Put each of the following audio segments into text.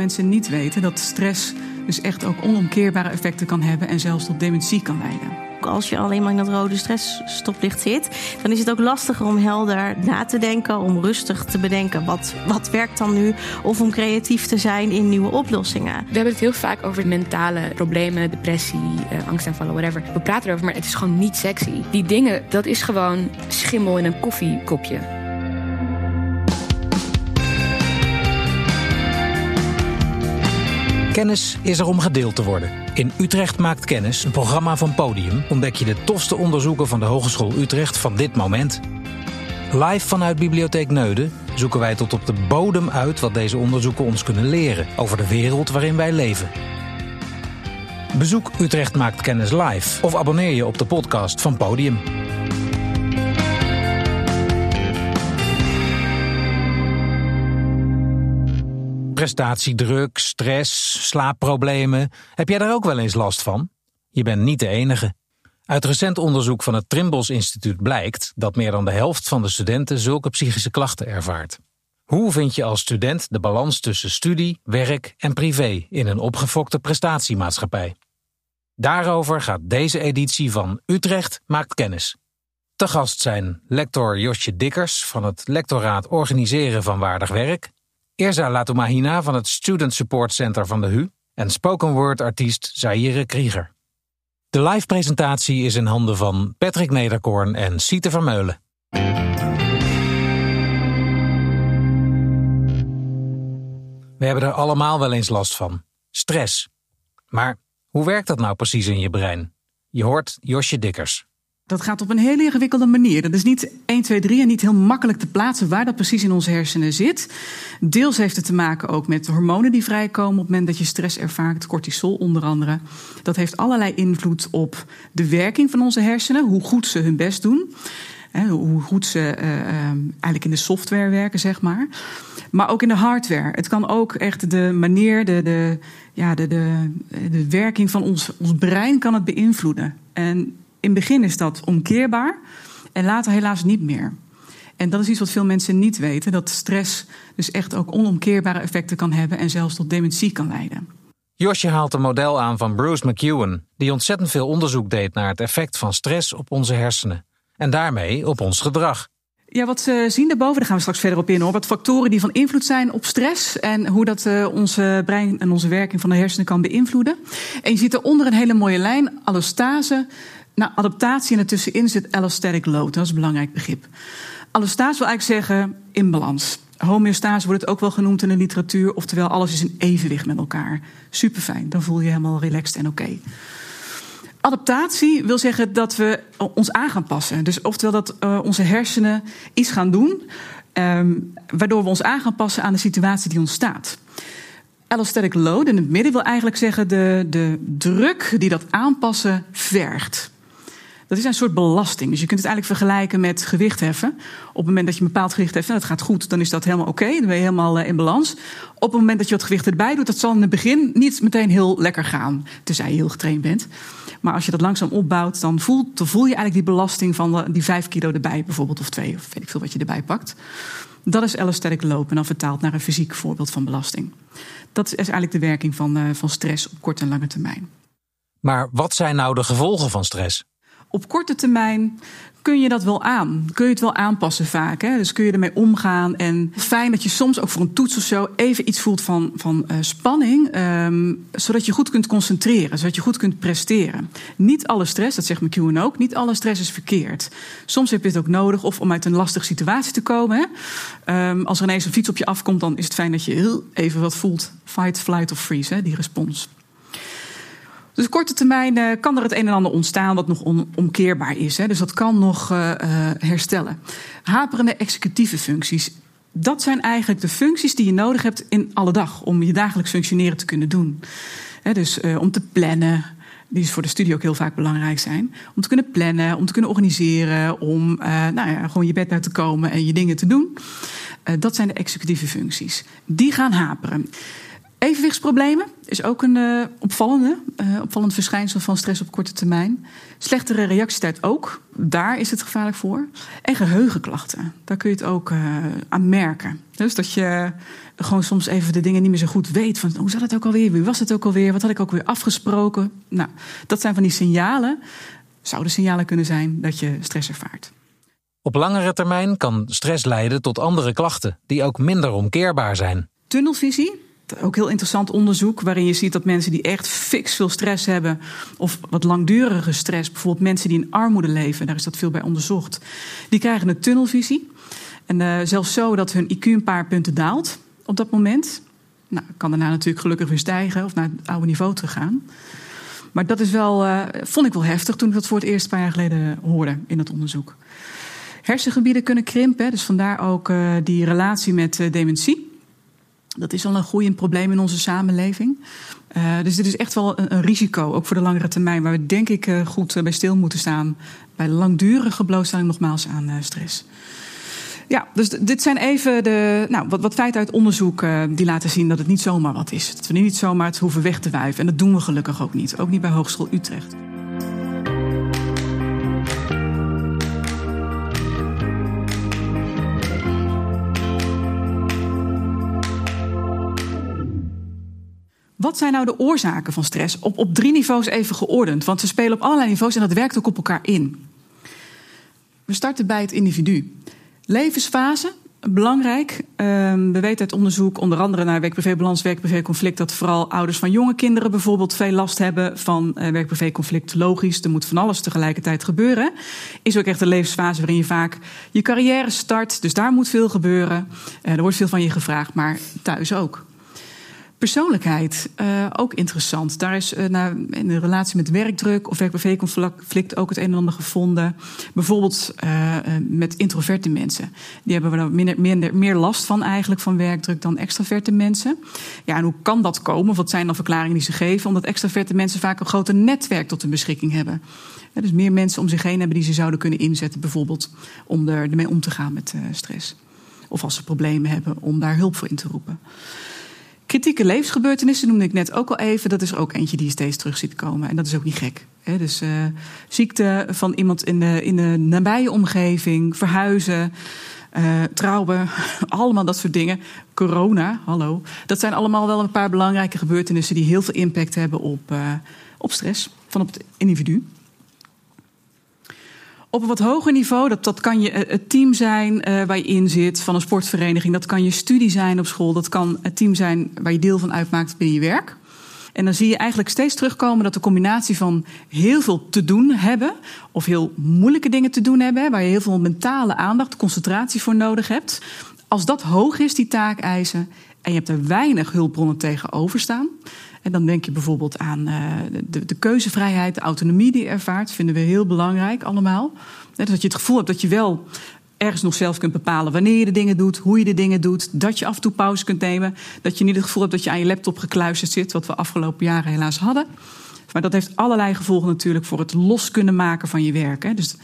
mensen niet weten dat stress dus echt ook onomkeerbare effecten kan hebben en zelfs tot dementie kan leiden. Als je alleen maar in dat rode stressstoplicht zit, dan is het ook lastiger om helder na te denken, om rustig te bedenken wat, wat werkt dan nu, of om creatief te zijn in nieuwe oplossingen. We hebben het heel vaak over mentale problemen, depressie, eh, angstaanvallen, whatever. We praten erover, maar het is gewoon niet sexy. Die dingen, dat is gewoon schimmel in een koffiekopje. Kennis is er om gedeeld te worden. In Utrecht maakt kennis, een programma van Podium, ontdek je de tofste onderzoeken van de Hogeschool Utrecht van dit moment. Live vanuit Bibliotheek Neuden zoeken wij tot op de bodem uit wat deze onderzoeken ons kunnen leren over de wereld waarin wij leven. Bezoek Utrecht maakt kennis live of abonneer je op de podcast van Podium. Prestatiedruk, stress, slaapproblemen. Heb jij daar ook wel eens last van? Je bent niet de enige. Uit recent onderzoek van het Trimbos Instituut blijkt dat meer dan de helft van de studenten zulke psychische klachten ervaart. Hoe vind je als student de balans tussen studie, werk en privé in een opgefokte prestatiemaatschappij? Daarover gaat deze editie van Utrecht maakt kennis. Te gast zijn lector Josje Dikkers van het lectoraat Organiseren van Waardig Werk Irza Latumahina van het Student Support Center van de HU en spoken word artiest Zaire Krieger. De live presentatie is in handen van Patrick Nederkoorn en Siete Vermeulen. We hebben er allemaal wel eens last van. Stress. Maar hoe werkt dat nou precies in je brein? Je hoort Josje Dikkers. Dat gaat op een hele ingewikkelde manier. Dat is niet 1, 2, 3 en niet heel makkelijk te plaatsen waar dat precies in onze hersenen zit. Deels heeft het te maken ook met hormonen die vrijkomen op het moment dat je stress ervaart, cortisol onder andere. Dat heeft allerlei invloed op de werking van onze hersenen, hoe goed ze hun best doen. hoe goed ze uh, eigenlijk in de software werken, zeg maar. Maar ook in de hardware. Het kan ook echt de manier, de, de, ja, de, de, de werking van ons, ons brein kan het beïnvloeden. En in het begin is dat omkeerbaar en later helaas niet meer. En dat is iets wat veel mensen niet weten: dat stress dus echt ook onomkeerbare effecten kan hebben en zelfs tot dementie kan leiden. Josje haalt een model aan van Bruce McEwen, die ontzettend veel onderzoek deed naar het effect van stress op onze hersenen en daarmee op ons gedrag. Ja, wat ze zien daarboven, daar gaan we straks verder op in hoor. Wat factoren die van invloed zijn op stress en hoe dat uh, onze brein en onze werking van de hersenen kan beïnvloeden. En je ziet eronder een hele mooie lijn: allostase, nou, adaptatie en ertussenin zit allostatic load. Dat is een belangrijk begrip. Allostase wil eigenlijk zeggen in balans. Homeostase wordt het ook wel genoemd in de literatuur. Oftewel, alles is in evenwicht met elkaar. Super fijn, dan voel je je helemaal relaxed en oké. Adaptatie wil zeggen dat we ons aan gaan passen. Dus oftewel dat uh, onze hersenen iets gaan doen... Um, waardoor we ons aan gaan passen aan de situatie die ontstaat. Allostatic load in het midden wil eigenlijk zeggen de, de druk die dat aanpassen vergt. Dat is een soort belasting. Dus je kunt het eigenlijk vergelijken met gewicht heffen. Op het moment dat je een bepaald gewicht heft en dat gaat goed, dan is dat helemaal oké. Dan ben je helemaal eh, in balans. Op het moment dat je wat gewicht erbij doet, dat zal in het begin niet meteen heel lekker gaan. Tenzij je heel getraind bent. Maar als je dat langzaam opbouwt, dan, voel, dan voel je eigenlijk die belasting van die vijf kilo erbij, bijvoorbeeld, of twee, of weet ik veel wat je erbij pakt. Dat is allostatic lopen, en dan vertaald naar een fysiek voorbeeld van belasting. Dat is eigenlijk de werking van, uh, van stress op korte en lange termijn. Maar wat zijn nou de gevolgen van stress? Op korte termijn kun je dat wel aan. Kun je het wel aanpassen vaak. Hè? Dus kun je ermee omgaan. En fijn dat je soms ook voor een toets of zo even iets voelt van, van uh, spanning. Um, zodat je goed kunt concentreren. Zodat je goed kunt presteren. Niet alle stress, dat zegt McEwen ook, niet alle stress is verkeerd. Soms heb je het ook nodig of om uit een lastige situatie te komen. Hè? Um, als er ineens een fiets op je afkomt, dan is het fijn dat je heel even wat voelt. Fight, flight of freeze, hè? die respons. Dus korte termijn uh, kan er het een en ander ontstaan wat nog onomkeerbaar is. Hè. Dus dat kan nog uh, herstellen. Haperende executieve functies. Dat zijn eigenlijk de functies die je nodig hebt in alle dag om je dagelijks functioneren te kunnen doen. Dus om te plannen, die is voor de studie ook heel vaak belangrijk zijn. Om te kunnen plannen, om te kunnen organiseren, om nou ja, gewoon je bed uit te komen en je dingen te doen. dat zijn de executieve functies. Die gaan haperen. Evenwichtsproblemen is ook een uh, opvallende, uh, opvallend verschijnsel van stress op korte termijn. Slechtere reactietijd ook, daar is het gevaarlijk voor. En geheugenklachten, daar kun je het ook uh, aan merken. Dus dat je gewoon soms even de dingen niet meer zo goed weet. Van, hoe zat het ook alweer? Wie was het ook alweer? Wat had ik ook weer afgesproken? Nou, dat zijn van die signalen. Zouden signalen kunnen zijn dat je stress ervaart. Op langere termijn kan stress leiden tot andere klachten, die ook minder omkeerbaar zijn. Tunnelvisie, ook heel interessant onderzoek waarin je ziet dat mensen die echt fix veel stress hebben, of wat langdurige stress, bijvoorbeeld mensen die in armoede leven, daar is dat veel bij onderzocht, die krijgen een tunnelvisie. En uh, zelfs zo dat hun IQ een paar punten daalt op dat moment. Nou, kan daarna natuurlijk gelukkig weer stijgen of naar het oude niveau teruggaan. Maar dat is wel, uh, vond ik wel heftig toen ik dat voor het eerst een paar jaar geleden hoorde in dat onderzoek. Hersengebieden kunnen krimpen, dus vandaar ook uh, die relatie met dementie. Dat is al een groeiend probleem in onze samenleving. Uh, dus dit is echt wel een, een, risico, ook voor de langere termijn, waar we denk ik uh, goed uh, bij stil moeten staan. Bij langdurige blootstelling nogmaals aan stress. Ja, dus dit zijn even de, nou, wat, wat feiten uit onderzoek die laten zien dat het niet zomaar wat is. Dat we niet zomaar het hoeven weg te wuiven. En dat doen we gelukkig ook niet. Ook niet bij Hogeschool Utrecht. Wat zijn nou de oorzaken van stress? Op, op drie niveaus even geordend, want ze spelen op allerlei niveaus en dat werkt ook op elkaar in. We starten bij het individu. Levensfase, belangrijk. We weten uit onderzoek, onder andere naar werk-privé-balans, werk-privé-conflict, dat vooral ouders van jonge kinderen bijvoorbeeld veel last hebben van werk-privé-conflict. Logisch, er moet van alles tegelijkertijd gebeuren. Is ook echt de levensfase waarin je vaak je carrière start, dus daar moet veel gebeuren. Er wordt veel van je gevraagd, maar thuis ook. Persoonlijkheid, uh, ook interessant. Daar is naar, in de relatie met werkdruk of werk-privé-conflict ook het een en ander gevonden. Bijvoorbeeld uh, met introverte mensen. Die hebben we minder, minder, meer last van eigenlijk van werkdruk dan extraverte mensen. Ja, en hoe kan dat komen? Wat zijn dan verklaringen die ze geven? Omdat extraverte mensen vaak een groter netwerk tot hun beschikking hebben. Dus meer mensen om zich heen hebben die ze zouden kunnen inzetten, bijvoorbeeld om er, ermee om te gaan met stress. Of als ze problemen hebben, om daar hulp voor in te roepen. Kritieke levensgebeurtenissen noemde ik net ook al even. Dat is ook eentje die je steeds terug ziet komen. En dat is ook niet gek. Hè? Dus uh, ziekte van iemand in de, in de nabije omgeving, verhuizen, uh, trouwen, allemaal dat soort dingen. Corona, hallo. Dat zijn allemaal wel een paar belangrijke gebeurtenissen die heel veel impact hebben op, uh, op stress van op het individu. Op een wat hoger niveau, dat, dat kan je het team zijn uh, waar je in zit van een sportvereniging. Dat kan je studie zijn op school. Dat kan het team zijn waar je deel van uitmaakt binnen je werk. En dan zie je eigenlijk steeds terugkomen dat de combinatie van heel veel te doen hebben, of heel moeilijke dingen te doen hebben, waar je heel veel mentale aandacht, concentratie voor nodig hebt. Als dat hoog is, die taakeisen, en je hebt er weinig hulpbronnen tegenover staan, en dan denk je bijvoorbeeld aan uh, de, de, keuzevrijheid, de autonomie die je ervaart. vinden we heel belangrijk allemaal. Net dat je het gevoel hebt dat je wel ergens nog zelf kunt bepalen wanneer je de dingen doet, hoe je de dingen doet. Dat je af en toe pauze kunt nemen. Dat je niet het gevoel hebt dat je aan je laptop gekluisterd zit, wat we afgelopen jaren helaas hadden. Maar dat heeft allerlei gevolgen natuurlijk voor het los kunnen maken van je werk. Hè. Dus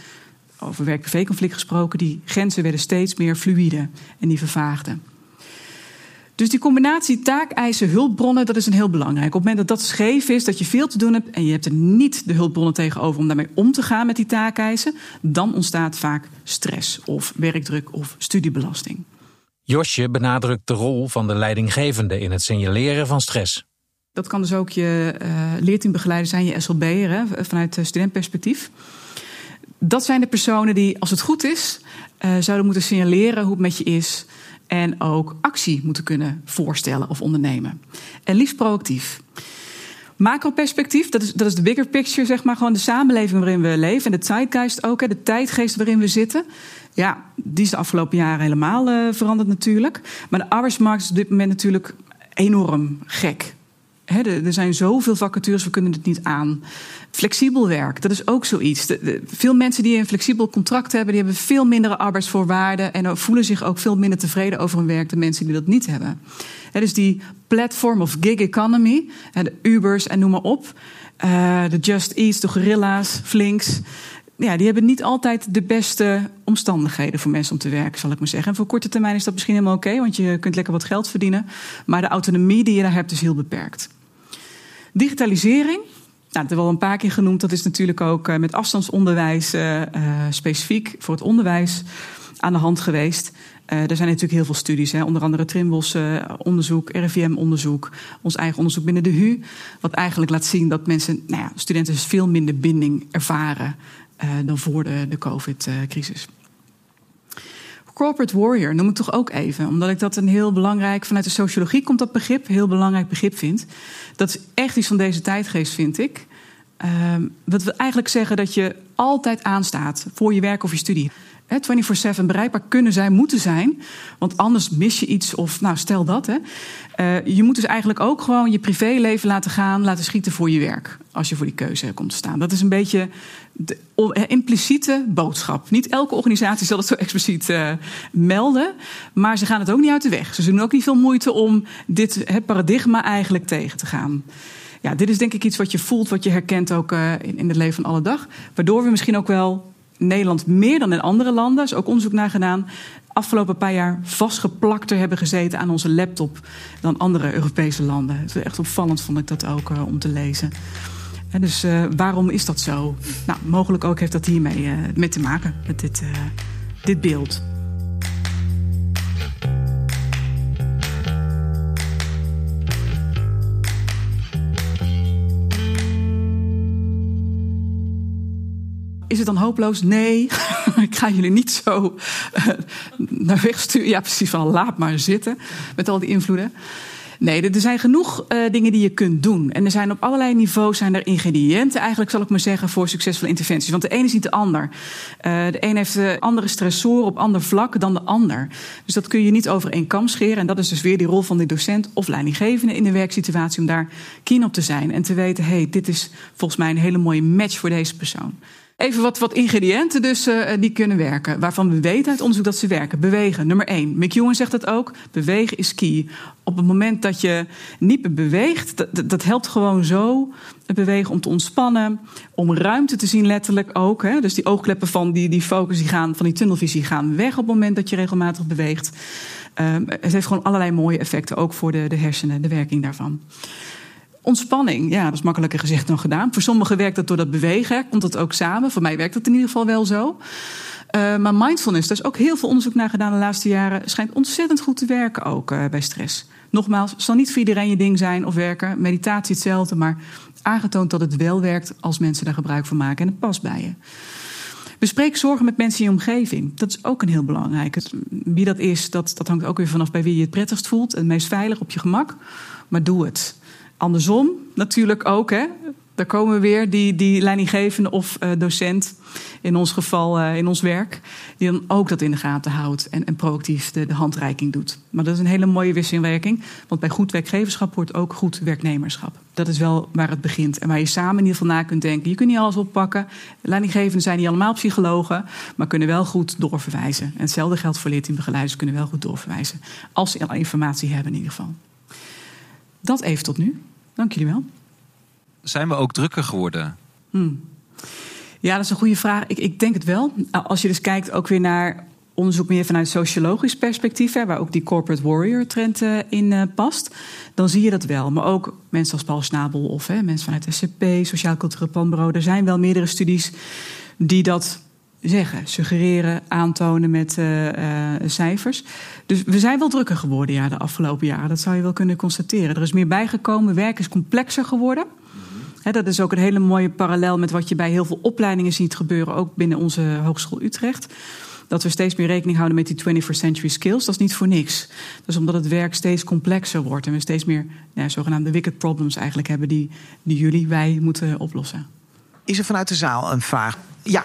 over werk-privé-conflict gesproken, die grenzen werden steeds meer fluïde en die vervaagden. Dus die combinatie taakeisen, hulpbronnen, dat is een heel belangrijk. Op het moment dat dat scheef is, dat je veel te doen hebt en je hebt er niet de hulpbronnen tegenover om daarmee om te gaan met die taakeisen, dan ontstaat vaak stress of werkdruk of studiebelasting. Josje benadrukt de rol van de leidinggevende in het signaleren van stress. Dat kan dus ook je uh, leerteambegeleider zijn, je SLB'er, vanuit studentperspectief. Dat zijn de personen die, als het goed is, uh, zouden moeten signaleren hoe het met je is en ook actie moeten kunnen voorstellen of ondernemen. En liefst proactief. Macroperspectief, dat is, dat is de bigger picture, zeg maar, gewoon de samenleving waarin we leven. En de tijdgeest ook, de tijdgeest waarin we zitten. Ja, die is de afgelopen jaren helemaal uh, veranderd natuurlijk. Maar de arbeidsmarkt is op dit moment natuurlijk enorm gek. Er zijn zoveel vacatures, we kunnen het niet aan. Flexibel werk, dat is ook zoiets. Veel mensen die een flexibel contract hebben, die hebben veel mindere arbeidsvoorwaarden en voelen zich ook veel minder tevreden over hun werk dan mensen die dat niet hebben. He, dus die platform of gig economy, de Ubers en noem maar op, uh, de Just Eats, de Gorilla's, Flinks. ja, die hebben niet altijd de beste omstandigheden voor mensen om te werken, zal ik maar zeggen. En voor korte termijn is dat misschien helemaal oké, want je kunt lekker wat geld verdienen. Maar de autonomie die je daar hebt is heel beperkt. Digitalisering, nou, dat hebben we al een paar keer genoemd. Dat is natuurlijk ook met afstandsonderwijs uh, uh, specifiek voor het onderwijs aan de hand geweest. Er zijn natuurlijk heel veel studies, hè, onder andere Trimbos onderzoek, RIVM-onderzoek, ons eigen onderzoek binnen de HU, wat eigenlijk laat zien dat mensen, nou ja, studenten dus veel minder binding ervaren dan voor de, de COVID-crisis. Corporate warrior noem ik toch ook even, omdat ik dat een heel belangrijk, vanuit de sociologie komt dat begrip, heel belangrijk begrip vind. Dat is echt iets van deze tijdgeest, vind ik. dat wil eigenlijk zeggen dat je altijd aanstaat voor je werk of je studie. 24-7 bereikbaar kunnen zijn, moeten zijn. Want anders mis je iets of, nou, stel dat. Hè. Uh, je moet dus eigenlijk ook gewoon je privéleven laten gaan, laten schieten voor je werk. Als je voor die keuze komt te staan. Dat is een beetje de impliciete boodschap. Niet elke organisatie zal het zo expliciet uh, melden. Maar ze gaan het ook niet uit de weg. Ze doen ook niet veel moeite om dit het paradigma eigenlijk tegen te gaan. Ja, dit is denk ik iets wat je voelt, wat je herkent ook in, in het leven van alle dag. Waardoor we misschien ook wel Nederland meer dan in andere landen, is ook onderzoek naar gedaan, afgelopen paar jaar vastgeplakter hebben gezeten aan onze laptop dan andere Europese landen. Het is echt opvallend, vond ik dat ook uh, om te lezen. En dus uh, waarom is dat zo? Nou, mogelijk ook heeft dat hiermee uh, mee te maken, met dit, dit beeld. Is het dan hopeloos? Nee, ik ga jullie niet zo uh, naar weg sturen. Ja, precies, van laat maar zitten met al die invloeden. Nee, er zijn genoeg uh, dingen die je kunt doen. En er zijn op allerlei niveaus zijn er ingrediënten, eigenlijk zal ik maar zeggen, voor succesvolle interventies. Want de ene is niet de ander. Uh, de een heeft andere stressoren op ander vlak dan de ander. Dus dat kun je niet over één kam scheren. En dat is dus weer die rol van de docent of leidinggevende in de werksituatie om daar keen op te zijn. En te weten, hé, hey, dit is volgens mij een hele mooie match voor deze persoon. Even wat, wat ingrediënten dus uh, die kunnen werken. Waarvan we weten uit onderzoek dat ze werken. Bewegen, nummer één. McEwen zegt dat ook. Bewegen is key. Op het moment dat je niet beweegt, dat, dat helpt gewoon zo. Het bewegen om te ontspannen. Om ruimte te zien letterlijk ook. Hè. Dus die oogkleppen van die, die focus, die gaan, van die tunnelvisie gaan weg op het moment dat je regelmatig beweegt. Um, het heeft gewoon allerlei mooie effecten, ook voor de, de hersenen, de werking daarvan. Ontspanning, ja, dat is makkelijker gezegd dan gedaan. Voor sommigen werkt dat door dat bewegen, komt dat ook samen. Voor mij werkt dat in ieder geval wel zo. Uh, maar mindfulness, daar is ook heel veel onderzoek naar gedaan de laatste jaren. Schijnt ontzettend goed te werken ook uh, bij stress. Nogmaals, zal niet voor iedereen je ding zijn of werken. Meditatie hetzelfde, maar aangetoond dat het wel werkt als mensen daar gebruik van maken en het past bij je. Bespreek zorgen met mensen in je omgeving. Dat is ook een heel belangrijk. Wie dat is, dat, dat hangt ook weer vanaf bij wie je het prettigst voelt. Het meest veilig op je gemak. Maar doe het. Andersom natuurlijk ook. Hè. Daar komen we weer, die, die leidinggevende of uh, docent, in ons geval uh, in ons werk, die dan ook dat in de gaten houdt en, en proactief de, de, handreiking doet. Maar dat is een hele mooie wisselwerking, want bij goed werkgeverschap hoort ook goed werknemerschap. Dat is wel waar het begint en waar je samen in ieder geval na kunt denken. Je kunt niet alles oppakken. Leidinggevenden zijn niet allemaal psychologen, maar kunnen wel goed doorverwijzen. En hetzelfde geldt voor leerteambegeleiders, kunnen wel goed doorverwijzen. Als ze informatie hebben in ieder geval. Dat even tot nu. Dank jullie wel. Zijn we ook drukker geworden? Hmm. Ja, dat is een goede vraag. Ik, ik, denk het wel. Als je dus kijkt ook weer naar onderzoek meer vanuit sociologisch perspectief, hè, waar ook die corporate warrior trend uh, in uh, past, dan zie je dat wel. Maar ook mensen als Paul Snabel of hè, mensen vanuit SCP, Sociaal Cultureel Planbureau, er zijn wel meerdere studies die dat zeggen, suggereren, aantonen met uh, uh, cijfers. Dus we zijn wel drukker geworden ja, de afgelopen jaren. Dat zou je wel kunnen constateren. Er is meer bijgekomen, werk is complexer geworden. He, dat is ook een hele mooie parallel met wat je bij heel veel opleidingen ziet gebeuren, ook binnen onze Hogeschool Utrecht. Dat we steeds meer rekening houden met die 21st century skills. Dat is niet voor niks. Dus omdat het werk steeds complexer wordt en we steeds meer ja, zogenaamde wicked problems eigenlijk hebben die, die jullie, wij moeten oplossen. Is er vanuit de zaal een vraag? Ja.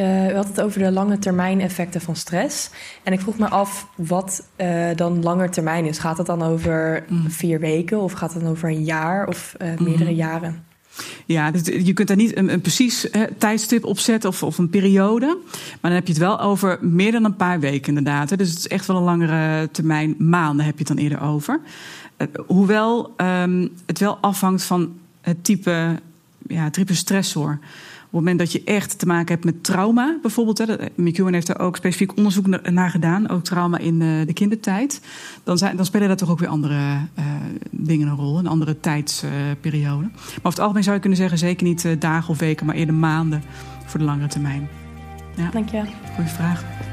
Uh, we hadden het over de lange termijn effecten van stress. En ik vroeg me af wat uh, dan langer termijn is. Gaat het dan over mm. vier weken of gaat het dan over een jaar of uh, meerdere mm. jaren? Ja, dus je kunt daar niet een, een precies hè, tijdstip op zetten of, of, een periode. Maar dan heb je het wel over meer dan een paar weken inderdaad. Hè. Dus het is echt wel een langere termijn. Maanden heb je het dan eerder over. hoewel um, het wel afhangt van het type, ja, type stressor het moment dat je echt te maken hebt met trauma, bijvoorbeeld. Hè, McEwen heeft er ook specifiek onderzoek naar gedaan, ook trauma in de, de kindertijd. Dan, zijn, dan spelen daar toch ook weer andere uh, dingen een rol, een andere tijdsperiode. maar over het algemeen zou je kunnen zeggen, zeker niet dagen of weken, maar eerder maanden voor de langere termijn. Ja. Dank je. Goeie vraag.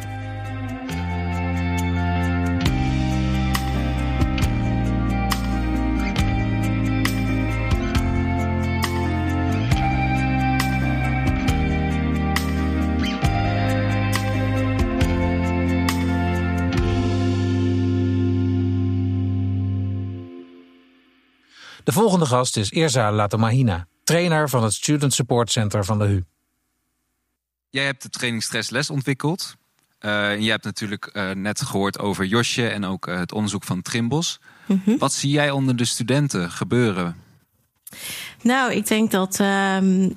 Volgende gast is Irza Latomahina, trainer van het Student Support Center van de HU. Jij hebt de training stressles ontwikkeld. Uh, je hebt natuurlijk uh, net gehoord over Josje en ook uh, het onderzoek van Trimbos. Mm -hmm. Wat zie jij onder de studenten gebeuren? Nou, ik denk dat uh, uh,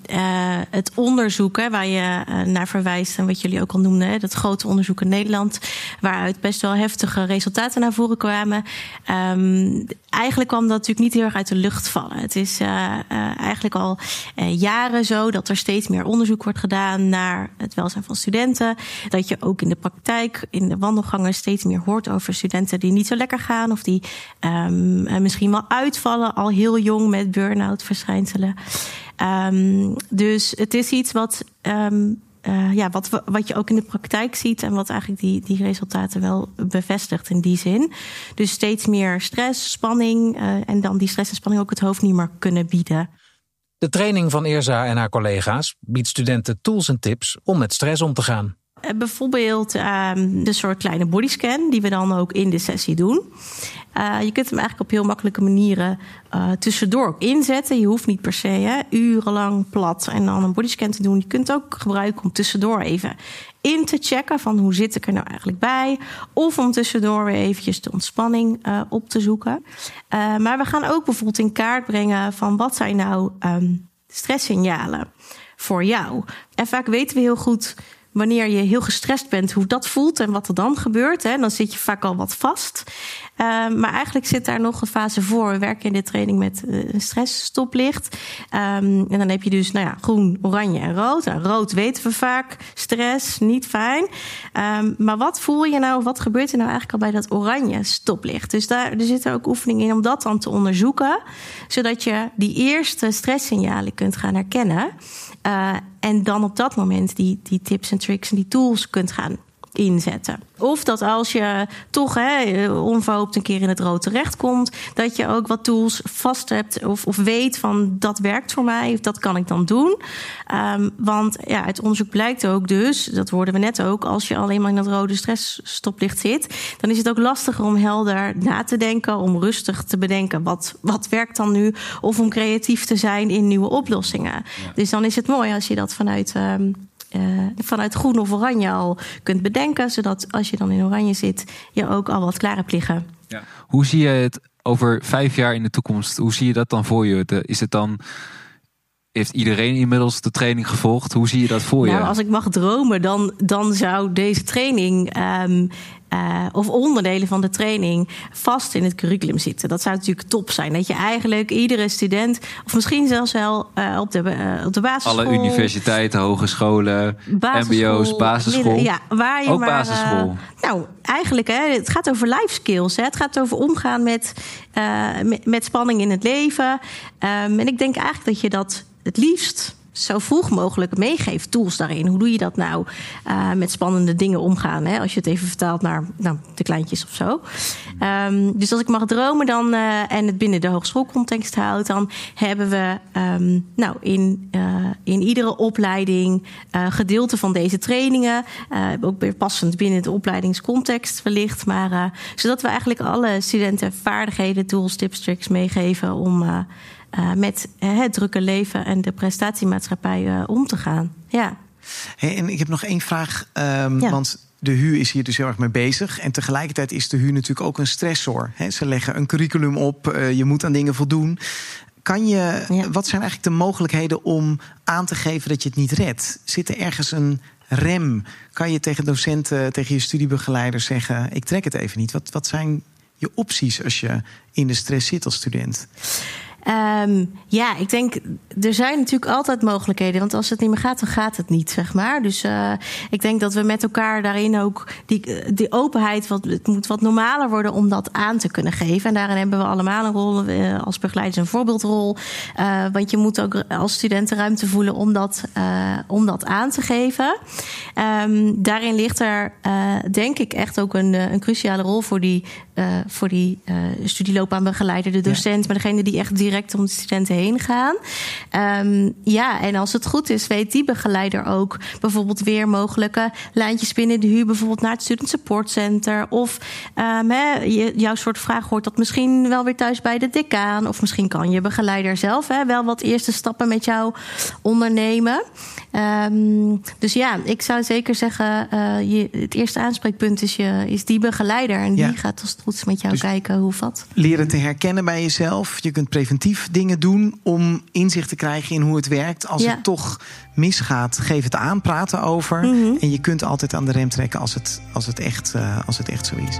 het onderzoek waar je uh, naar verwijst en wat jullie ook al noemden, hè, dat grote onderzoek in Nederland, waaruit best wel heftige resultaten naar voren kwamen. Um, eigenlijk kwam dat natuurlijk niet heel erg uit de lucht vallen. Het is eigenlijk al jaren zo dat er steeds meer onderzoek wordt gedaan naar het welzijn van studenten. Dat je ook in de praktijk, in de wandelgangen, steeds meer hoort over studenten die niet zo lekker gaan of die um, misschien wel uitvallen al heel jong met burn-out verschijnen. Um, dus het is iets wat, um, uh, ja, wat, wat je ook in de praktijk ziet en wat eigenlijk die, die resultaten wel bevestigt in die zin. Dus steeds meer stress, spanning uh, en dan die stress en spanning ook het hoofd niet meer kunnen bieden. De training van Eerza en haar collega's biedt studenten tools en tips om met stress om te gaan. Bijvoorbeeld um, de soort kleine bodyscan die we dan ook in de sessie doen. Uh, je kunt hem eigenlijk op heel makkelijke manieren uh, tussendoor inzetten. Je hoeft niet per se hè, urenlang plat en dan een bodyscan te doen. Je kunt het ook gebruiken om tussendoor even in te checken van hoe zit ik er nou eigenlijk bij. Of om tussendoor weer eventjes de ontspanning uh, op te zoeken. maar we gaan ook bijvoorbeeld in kaart brengen van wat zijn nou um, stresssignalen voor jou. En vaak weten we heel goed wanneer je heel gestrest bent, hoe dat voelt en wat er dan gebeurt. Hè, dan zit je vaak al wat vast. Uh, maar eigenlijk zit daar nog een fase voor. We werken in de training met uh, een stressstoplicht. Um, en dan heb je dus nou ja, groen, oranje en rood. Nou, rood weten we vaak. Stress, niet fijn. Um, maar wat voel je nou? Wat gebeurt er nou eigenlijk al bij dat oranje stoplicht? Dus daar er zitten ook oefeningen in om dat dan te onderzoeken. Zodat je die eerste stresssignalen kunt gaan herkennen. Uh, en dan op dat moment die, die tips en tricks en die tools kunt gaan inzetten. Of dat als je toch hè, onverhoopt een keer in het rood terechtkomt, dat je ook wat tools vast hebt of, of weet van dat werkt voor mij, of dat kan ik dan doen. Um, want ja, het onderzoek blijkt ook dus, dat hoorden we net ook, als je alleen maar in dat rode stressstoplicht zit, dan is het ook lastiger om helder na te denken, om rustig te bedenken wat, wat werkt dan nu, of om creatief te zijn in nieuwe oplossingen. Ja. Dus dan is het mooi als je dat vanuit. Um, uh, vanuit groen of oranje al kunt bedenken. Zodat als je dan in oranje zit, je ook al wat klaar hebt liggen. Ja. Hoe zie je het over vijf jaar in de toekomst? Hoe zie je dat dan voor je? Is het dan. Heeft iedereen inmiddels de training gevolgd? Hoe zie je dat voor nou, je? Als ik mag dromen, dan, dan zou deze training um, uh, of onderdelen van de training vast in het curriculum zitten. Dat zou natuurlijk top zijn. Dat je eigenlijk iedere student, of misschien zelfs wel uh, op, de, uh, op de basisschool. Alle universiteiten, hogescholen, MBO's, basisschool. Ja, waar je Ook maar, basisschool. nou, eigenlijk, hè, het gaat over life skills. Hè. Het gaat over omgaan met, met, met, spanning in het leven. Um, en ik denk eigenlijk dat je dat het liefst zo vroeg mogelijk meegeeft, tools daarin. Hoe doe je dat nou uh, met spannende dingen omgaan? Hè? Als je het even vertaalt naar nou, de kleintjes of zo. Um, dus als ik mag dromen dan, uh, en het binnen de hogeschoolcontext houdt, dan hebben we um, nou, in, uh, in iedere opleiding gedeelte van deze trainingen. ook weer passend binnen de opleidingscontext wellicht. Maar zodat we eigenlijk alle studenten vaardigheden, tools, tips, tricks meegeven om. Uh, met uh, het drukke leven en de prestatiemaatschappij uh, om te gaan. Ja. Hey, en ik heb nog één vraag. Um, ja. Want de HU is hier dus heel erg mee bezig. En tegelijkertijd is de HU natuurlijk ook een stressor. He, ze leggen een curriculum op, je moet aan dingen voldoen. Kan je, ja. Wat zijn eigenlijk de mogelijkheden om aan te geven dat je het niet redt? Zit er ergens een rem? Kan je tegen docenten, tegen je studiebegeleider zeggen: Ik trek het even niet? Wat, wat zijn je opties als je in de stress zit als student? Ehm, ja, ik denk, er zijn natuurlijk altijd mogelijkheden. Want als het niet meer gaat, dan gaat het niet, zeg maar. Dus uh, ik denk dat we met elkaar daarin ook die, die openheid, wat, het moet wat normaler worden om dat aan te kunnen geven. En daarin hebben we allemaal een rol, uh, als begeleiders een voorbeeldrol. Uh, want je moet ook als studenten ruimte voelen om dat, om dat aan te geven. Um, daarin ligt er, denk ik, echt ook een, een cruciale rol voor die, voor die studieloopbaanbegeleider, de docent, ja. maar degene die echt direct om de studenten heen gaan. Um, ja, en als het goed is, weet die begeleider ook bijvoorbeeld weer mogelijke lijntjes binnen de huur, bijvoorbeeld naar het Student Support Center. Of um, he, jouw soort vraag hoort dat misschien wel weer thuis bij de decaan. Of misschien kan je begeleider zelf he, wel wat eerste stappen met jou ondernemen. Um, dus ja, ik zou zeker zeggen, uh, je, het eerste aanspreekpunt is, je, is die begeleider. En ja. die gaat als het goed is met jou dus kijken hoe wat. Leren te herkennen bij jezelf. Je kunt preventief dingen doen om inzicht te krijgen in hoe het werkt. Als ja. het toch misgaat, geef het aan, praten over. Mm -hmm. En je kunt altijd aan de rem trekken als het, als het, echt, uh, als het echt zo is.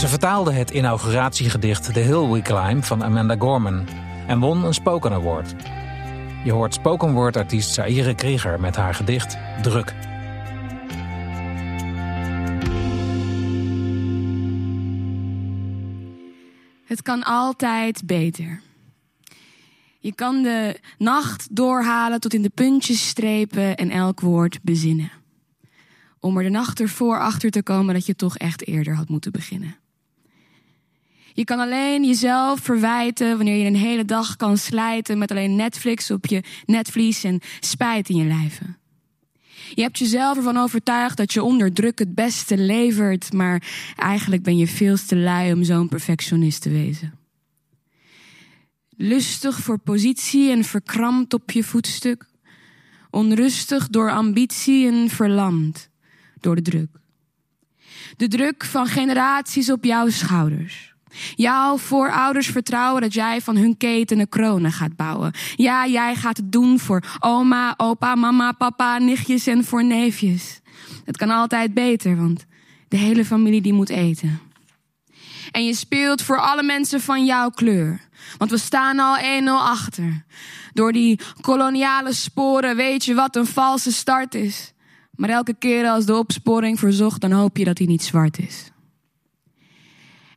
Ze vertaalde het inauguratiegedicht The Hill We Climb van Amanda Gorman en won een Spoken Award. Je hoort spoken word artiest Saire Krieger met haar gedicht Druk. Het kan altijd beter. Je kan de nacht doorhalen tot in de puntjes strepen en elk woord bezinnen. Om er de nacht ervoor achter te komen dat je toch echt eerder had moeten beginnen. Je kan alleen jezelf verwijten wanneer je een hele dag kan slijten met alleen Netflix op je netvlies en spijt in je lijven. Je hebt jezelf ervan overtuigd dat je onder druk het beste levert, maar eigenlijk ben je veel te lui om zo'n perfectionist te wezen. Lustig voor positie en verkrampt op je voetstuk. Onrustig door ambitie en verlamd door de druk. De druk van generaties op jouw schouders. Jouw voorouders vertrouwen dat jij van hun ketenen kronen gaat bouwen. Ja, jij gaat het doen voor oma, opa, mama, papa, nichtjes en voor neefjes. Het kan altijd beter, want de hele familie die moet eten. En je speelt voor alle mensen van jouw kleur. Want we staan al 1-0 achter. Door die koloniale sporen weet je wat een valse start is. Maar elke keer als de opsporing verzocht, dan hoop je dat hij niet zwart is.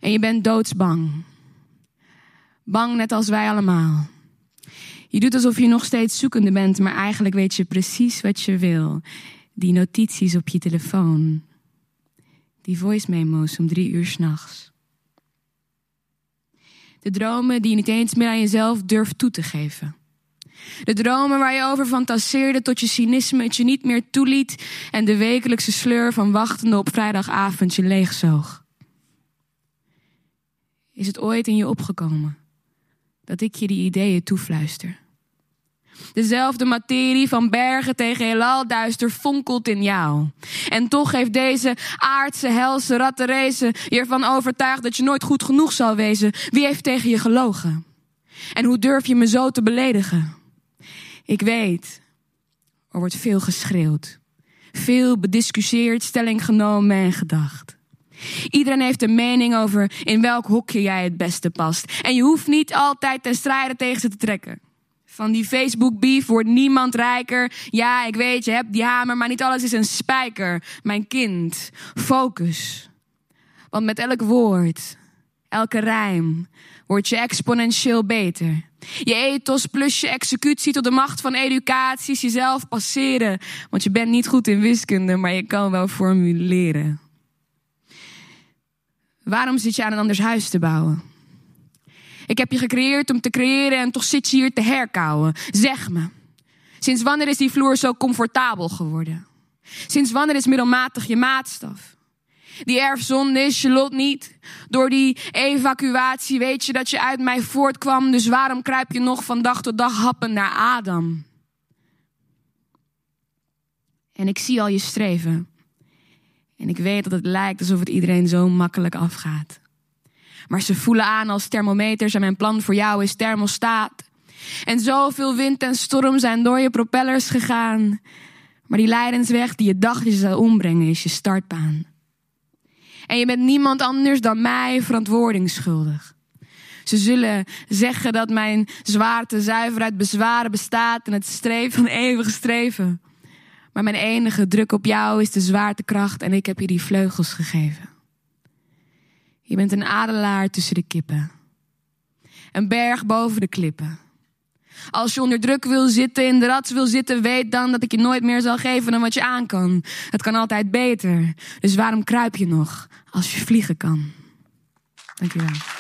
En je bent doodsbang. Bang net als wij allemaal. Je doet alsof je nog steeds zoekende bent, maar eigenlijk weet je precies wat je wil. Die notities op je telefoon. Die voice memo's om drie uur s'nachts. De dromen die je niet eens meer aan jezelf durft toe te geven. De dromen waar je over fantaseerde tot je cynisme het je niet meer toeliet en de wekelijkse sleur van wachtende op vrijdagavond je leegzoog. Is het ooit in je opgekomen dat ik je die ideeën toefluister? Dezelfde materie van bergen tegen heelal duister fonkelt in jou. En toch heeft deze aardse, helse rattenrace je ervan overtuigd dat je nooit goed genoeg zal wezen. Wie heeft tegen je gelogen? En hoe durf je me zo te beledigen? Ik weet, er wordt veel geschreeuwd. Veel bediscussieerd, stelling genomen en gedacht. Iedereen heeft een mening over in welk hokje jij het beste past. En je hoeft niet altijd ten strijde tegen ze te trekken. Van die Facebook beef wordt niemand rijker. Ja, ik weet, je hebt die hamer, maar niet alles is een spijker. Mijn kind, focus. Want met elk woord, elke rijm, word je exponentieel beter. Je ethos plus je executie tot de macht van educatie is jezelf passeren. Want je bent niet goed in wiskunde, maar je kan wel formuleren. Waarom zit je aan een anders huis te bouwen? Ik heb je gecreëerd om te creëren en toch zit je hier te herkauwen. Zeg me, sinds wanneer is die vloer zo comfortabel geworden? Sinds wanneer is middelmatig je maatstaf? Die erfzonde is je lot niet. Door die evacuatie weet je dat je uit mij voortkwam, dus waarom kruip je nog van dag tot dag happen naar Adam? En ik zie al je streven. En ik weet dat het lijkt alsof het iedereen zo makkelijk afgaat. Maar ze voelen aan als thermometers en mijn plan voor jou is thermostaat. En zoveel wind en storm zijn door je propellers gegaan. Maar die lijdensweg die je dacht je zou ombrengen, is je startbaan. En je bent niemand anders dan mij verantwoording schuldig. Ze zullen zeggen dat mijn zwaarte zuiver uit bezwaren bestaat en het streven van eeuwige streven. Maar mijn enige druk op jou is de zwaartekracht en ik heb je die vleugels gegeven. Je bent een adelaar tussen de kippen. Een berg boven de klippen. Als je onder druk wil zitten, in de rats wil zitten, weet dan dat ik je nooit meer zal geven dan wat je aan kan. Het kan altijd beter. Dus waarom kruip je nog als je vliegen kan? Dankjewel.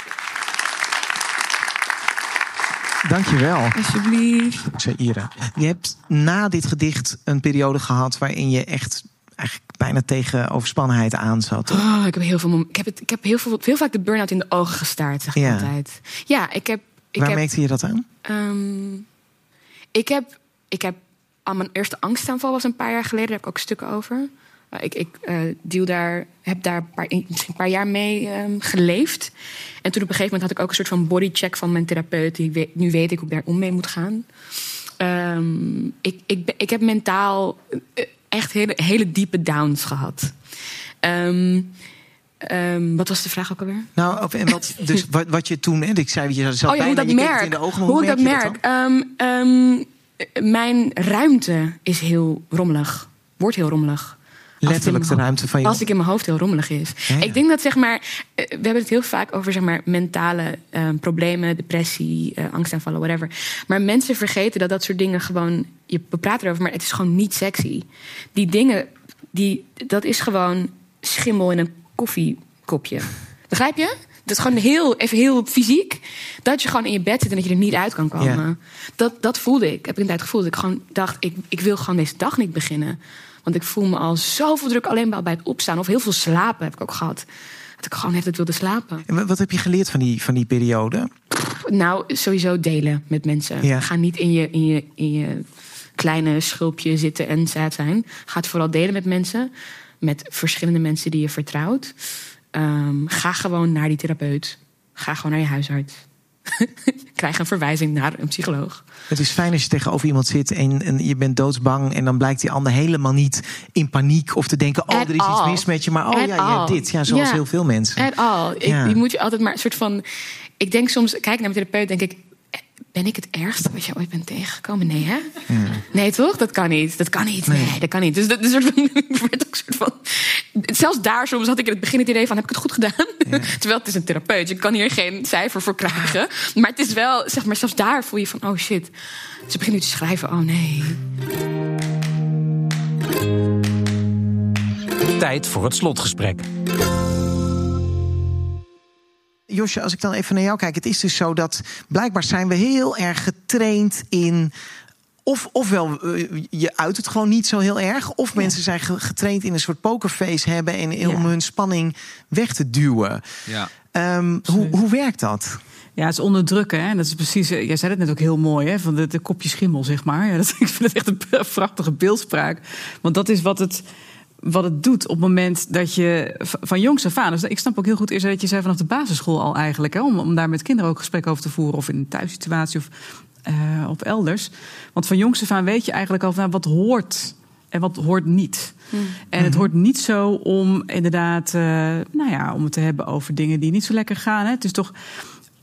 Dankjewel. Alsjeblieft. Zaire. Je hebt na dit gedicht een periode gehad waarin je echt eigenlijk bijna tegen overspannenheid aan zat. Oh, ik heb heel veel. Ik heb, het, ik heb heel, veel, heel vaak de burn-out in de ogen gestaard, zeg ik ja. altijd. Ja, ik heb. Ik Waar heb, merkte je dat aan? Um, ik heb. Ik heb. Aan mijn eerste angstaanval was een paar jaar geleden. Daar heb ik ook stukken over. Uh, ik ik uh, deal daar, heb daar een paar, misschien een paar jaar mee um, geleefd. En toen op een gegeven moment had ik ook een soort van bodycheck van mijn therapeut. Die weet, nu weet ik hoe ik daar om mee moet gaan. Um, ik, ik, ik heb mentaal echt hele, hele diepe downs gehad. Um, um, wat was de vraag ook alweer? Nou, en wat, dus wat, wat je toen, ik zei, je zat oh, ja, hoe dat je merk, in de ogen, hoe, hoe ik dat merk. Um, mijn ruimte is heel rommelig, wordt heel rommelig. Letterlijk de ruimte van je Als ik in mijn hoofd heel rommelig is. Ja, ja. Ik denk dat zeg maar, we hebben het heel vaak over zeg maar mentale um, problemen, depressie, uh, angstaanvallen, whatever. Maar mensen vergeten dat dat soort dingen gewoon, je praat erover, maar het is gewoon niet sexy. Die dingen, die, dat is gewoon schimmel in een koffiekopje. Begrijp je? Dat is gewoon heel, even heel fysiek. Dat je gewoon in je bed zit en dat je er niet uit kan komen. Ja. Dat, dat voelde ik. Heb ik een tijd gevoeld. Dat ik gewoon dacht, ik, ik wil gewoon deze dag niet beginnen. Want ik voel me al zoveel druk alleen maar bij het opstaan. Of heel veel slapen heb ik ook gehad. Dat ik gewoon echt wilde slapen. En wat heb je geleerd van die, van die periode? Nou, sowieso delen met mensen. Ja. Ga niet in je, in, je, in je kleine schulpje zitten en sad zijn. Ga het vooral delen met mensen. Met verschillende mensen die je vertrouwt. Um, ga gewoon naar die therapeut. Ga gewoon naar je huisarts. Krijg een verwijzing naar een psycholoog. Het is fijn als je tegenover iemand zit en, en je bent doodsbang. En dan blijkt die ander helemaal niet in paniek of te denken: oh, At er is all. iets mis met je. Maar oh At ja, dit. Ja, zoals heel veel mensen. At all. Ik, Ja. Je moet je altijd maar een soort van. Ik denk soms, kijk naar mijn therapeut, denk ik. Ben ik het ergste wat je ooit bent tegengekomen? Nee, hè? Nee, toch? Dat kan niet. Dat kan niet. Nee, dat kan niet. Dus dat is een soort van. ik werd ook een soort van zelfs daar soms had ik in het begin het idee van... heb ik het goed gedaan? Terwijl het is een therapeut. Je kan hier geen cijfer voor krijgen. Maar het is wel, zeg maar, zelfs daar voel je van... oh shit, ze beginnen nu te schrijven. Oh nee. Tijd voor het slotgesprek. Josje, als ik dan even naar jou kijk. Het is dus zo dat blijkbaar zijn we heel erg getraind in... Of, ofwel, uh, je uit het gewoon niet zo heel erg. Of ja. mensen zijn getraind in een soort pokerface hebben... en ja. om hun spanning weg te duwen. Ja. Um, hoe, hoe werkt dat? Ja, het is onderdrukken. Hè? Dat is precies, jij zei het net ook heel mooi, hè? van de, de kopje schimmel, zeg maar. Ja, dat, ik vind het echt een prachtige beeldspraak. Want dat is wat het, wat het doet op het moment dat je van jongs af aan... Dus ik snap ook heel goed eerst dat je zei vanaf de basisschool al eigenlijk... Hè? Om, om daar met kinderen ook gesprek over te voeren... of in een thuissituatie of uh, of elders. Want van jongs af aan weet je eigenlijk al van nou, wat hoort en wat hoort niet. Hmm. Mm. En het hoort niet zo om inderdaad, uh, nou ja, om het te hebben over dingen die niet zo lekker gaan. Hè. Het is toch,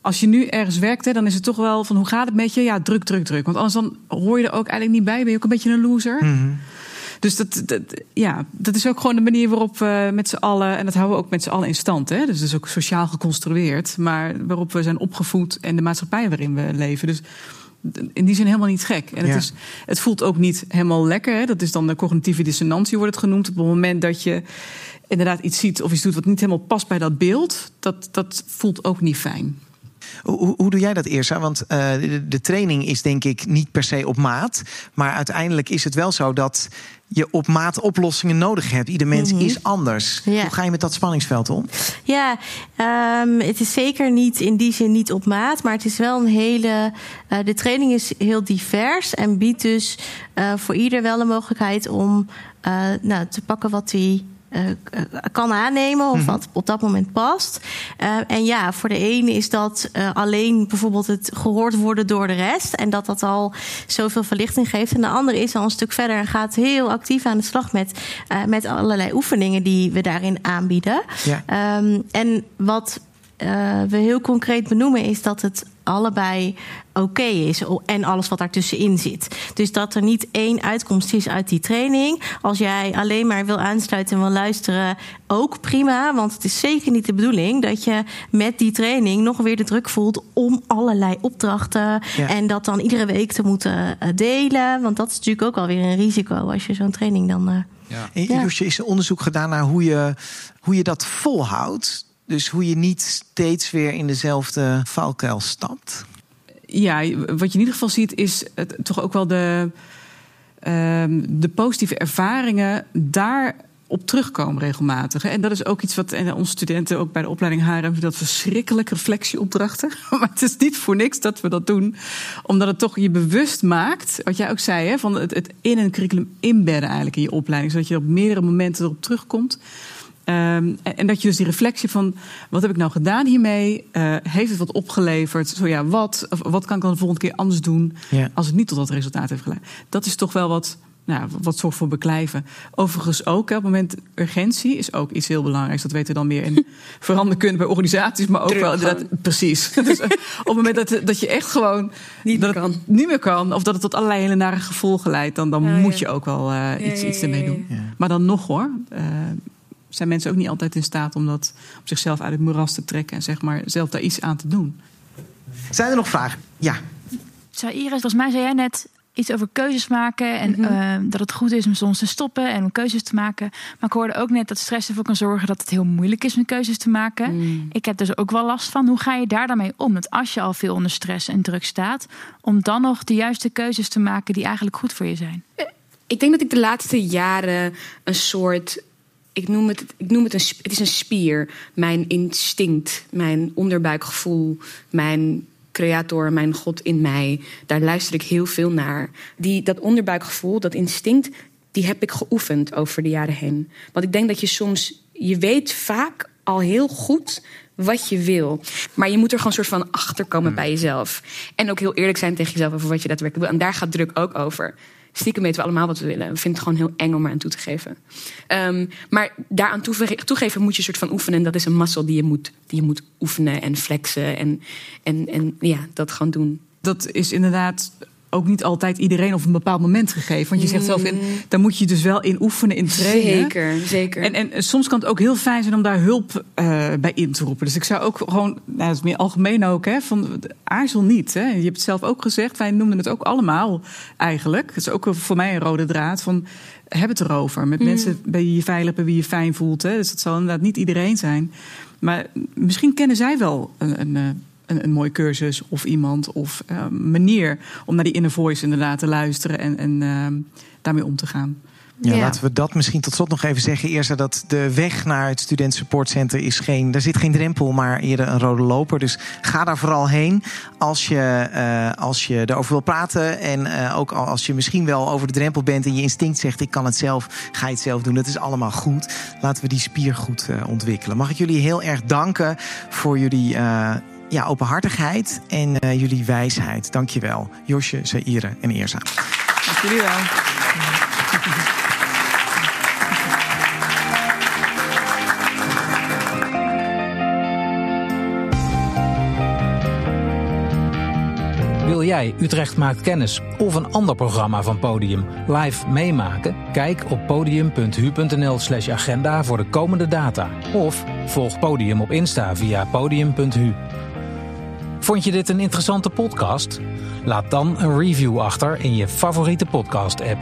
als je nu ergens werkt, hè, dan is het toch wel van hoe gaat het met je? Ja, druk, druk, druk. Want anders dan hoor je er ook eigenlijk niet bij. Ben je ook een beetje een loser. Mm. Dus dat, dat, ja, dat is ook gewoon de manier waarop we met z'n allen, en dat houden we ook met z'n allen in stand. Hè? Dus dat is ook sociaal geconstrueerd, maar waarop we zijn opgevoed en de maatschappij waarin we leven. Dus in die zin helemaal niet gek. En het, Ja. is, het voelt ook niet helemaal lekker. Hè? Dat is dan de cognitieve dissonantie, wordt het genoemd. Op het moment dat je inderdaad iets ziet of iets doet wat niet helemaal past bij dat beeld, dat, dat voelt ook niet fijn. Hoe, hoe doe jij dat eerst? Want uh, de, de, training is denk ik niet per se op maat. Maar uiteindelijk is het wel zo dat je op maat oplossingen nodig hebt. Ieder mens Mhm. is anders. Ja. Hoe ga je met dat spanningsveld om? Ja, um, het is zeker niet in die zin niet op maat, maar het is wel een hele. Uh, de training is heel divers en biedt dus uh, voor ieder wel de mogelijkheid om nou, te pakken wat hij kan aannemen of mhm. wat op dat moment past. en ja, voor de ene is dat alleen bijvoorbeeld het gehoord worden door de rest en dat dat al zoveel verlichting geeft. En de andere is al een stuk verder en gaat heel actief aan de slag met, met allerlei oefeningen die we daarin aanbieden. Ja. Ehm, en wat we heel concreet benoemen is dat het allebei oké is. En alles wat daartussenin zit. Dus dat er niet één uitkomst is uit die training. Als jij alleen maar wil aansluiten en wil luisteren, ook prima. Want het is zeker niet de bedoeling dat je met die training nog weer de druk voelt om allerlei opdrachten. En dat dan iedere week te moeten eh, delen. Want dat is natuurlijk ook alweer een risico als je zo'n training dan. Uh, ja. En, is er onderzoek gedaan naar hoe je, hoe je dat volhoudt? Dus hoe je niet steeds weer in dezelfde valkuil stapt. Ja, wat je in ieder geval ziet is het, toch ook wel de, uh, de positieve ervaringen daar op terugkomen regelmatig. En dat is ook iets wat en onze studenten ook bij de opleiding HR hebben dat verschrikkelijke reflectieopdrachten. Maar het is niet voor niks dat we dat doen, omdat het toch je bewust maakt, wat jij ook zei, hè, van het, het in een curriculum inbedden eigenlijk in je opleiding, zodat je op meerdere momenten erop terugkomt. Um, en dat je dus die reflectie van wat heb ik nou gedaan hiermee? Uh, heeft het wat opgeleverd? Zo ja, wat? Of wat kan ik dan de volgende keer anders doen als het niet tot dat resultaat heeft geleid? Dat is toch wel wat, nou, wat zorgt voor beklijven. Overigens ook, op het moment urgentie is ook iets heel belangrijks. Dat weten we dan meer in veranderkunde bij organisaties, maar ook wel inderdaad, precies. dus eh, op het moment dat, dat je echt gewoon niet meer, kan. niet meer kan, of dat het tot allerlei hele nare gevolgen leidt, dan, dan moet je ook wel uh, iets, iets ermee doen. Maar dan nog hoor. Uh, zijn mensen ook niet altijd in staat om dat op zichzelf uit het moeras te trekken en zeg maar zelf daar iets aan te doen. Zijn er nog vragen? Ja. Zou Iris, volgens mij zei jij net iets over keuzes maken en mhm. eh, dat het goed is om soms te stoppen en om keuzes te maken. Maar ik hoorde ook net dat stress ervoor kan zorgen dat het heel moeilijk is om keuzes te maken. Mm. Ik heb dus ook wel last van. Hoe ga je daar dan mee om? Dat als je al veel onder stress en druk staat, om dan nog de juiste keuzes te maken die eigenlijk goed voor je zijn. Ik denk dat ik de laatste jaren een soort ik noem het, ik noem het een, het is een spier. Mijn instinct, mijn onderbuikgevoel, mijn creator, mijn God in mij. Daar luister ik heel veel naar. Die, dat onderbuikgevoel, dat instinct, die heb ik geoefend over de jaren heen. Want ik denk dat je soms, je weet vaak al heel goed wat je wil. Maar je moet er gewoon een soort van achter komen hmm. bij jezelf. En ook heel eerlijk zijn tegen jezelf over wat je daadwerkelijk wil. En daar gaat druk ook over stiekem weten we allemaal wat we willen. We vinden het gewoon heel eng om er aan toe te geven. Um, maar daaraan toegeven moet je een soort van oefenen. En dat is een muscle die je moet, die je moet oefenen en flexen. En, en, en ja, dat gaan doen. Dat is inderdaad ook niet altijd iedereen op een bepaald moment gegeven. Want je zegt zelf, in, mm. daar moet je dus wel in oefenen, in trainen. Zeker, zeker. En, en soms kan het ook heel fijn zijn om daar hulp uh, bij in te roepen. Dus ik zou ook gewoon, nou, dat is meer algemeen ook, hè, van aarzel niet. Hè. Je hebt het zelf ook gezegd, wij noemden het ook allemaal eigenlijk. Het is ook voor mij een rode draad van heb het erover. Met mm. mensen bij wie je veilig, bij wie je fijn voelt. Hè. Dus dat zal inderdaad niet iedereen zijn. Maar misschien kennen zij wel een, een eh, een, een mooie cursus of iemand of uh, manier om naar die inner voice inderdaad te luisteren en, en uh, daarmee om te gaan. Ja, laten we dat misschien tot slot nog even zeggen. Eerst dat de weg naar het Student Support Center is geen. Daar zit geen drempel, maar eerder een rode loper. Dus ga daar vooral heen als je, uh, als je erover wil praten. En uh, ook als je misschien wel over de drempel bent en je instinct zegt: ik kan het zelf, ga je het zelf doen. Dat is allemaal goed. Laten we die spier goed uh, ontwikkelen. Mag ik jullie heel erg danken voor jullie ja, openhartigheid en uh, jullie wijsheid. Dankjewel. Josje, Zaire en Eerza. Dank jullie wel. Wil jij Utrecht maakt kennis of een ander programma van Podium live meemaken? Kijk op podium.hu.nl/slash agenda voor de komende data. Of volg Podium op Insta via podium.hu. Vond je dit een interessante podcast? Laat dan een review achter in je favoriete podcast-app.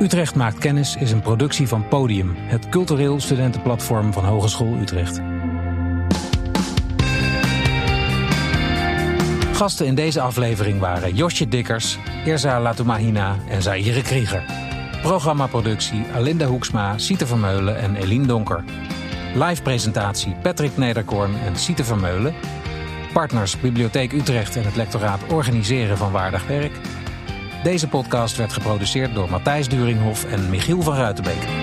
Utrecht maakt kennis is een productie van Podium, het cultureel studentenplatform van Hogeschool Utrecht. Gasten in deze aflevering waren Josje Dikkers, Irza Latumahina en Zaire Krieger. Programmaproductie Alinda Hoeksma, Siete Vermeulen en Eline Donker. Live presentatie Patrick Nederkorn en Siete Vermeulen. Partners Bibliotheek Utrecht en het lectoraat organiseren van waardig werk. Deze podcast werd geproduceerd door Matthijs Duringhof en Michiel van Ruitenbeek.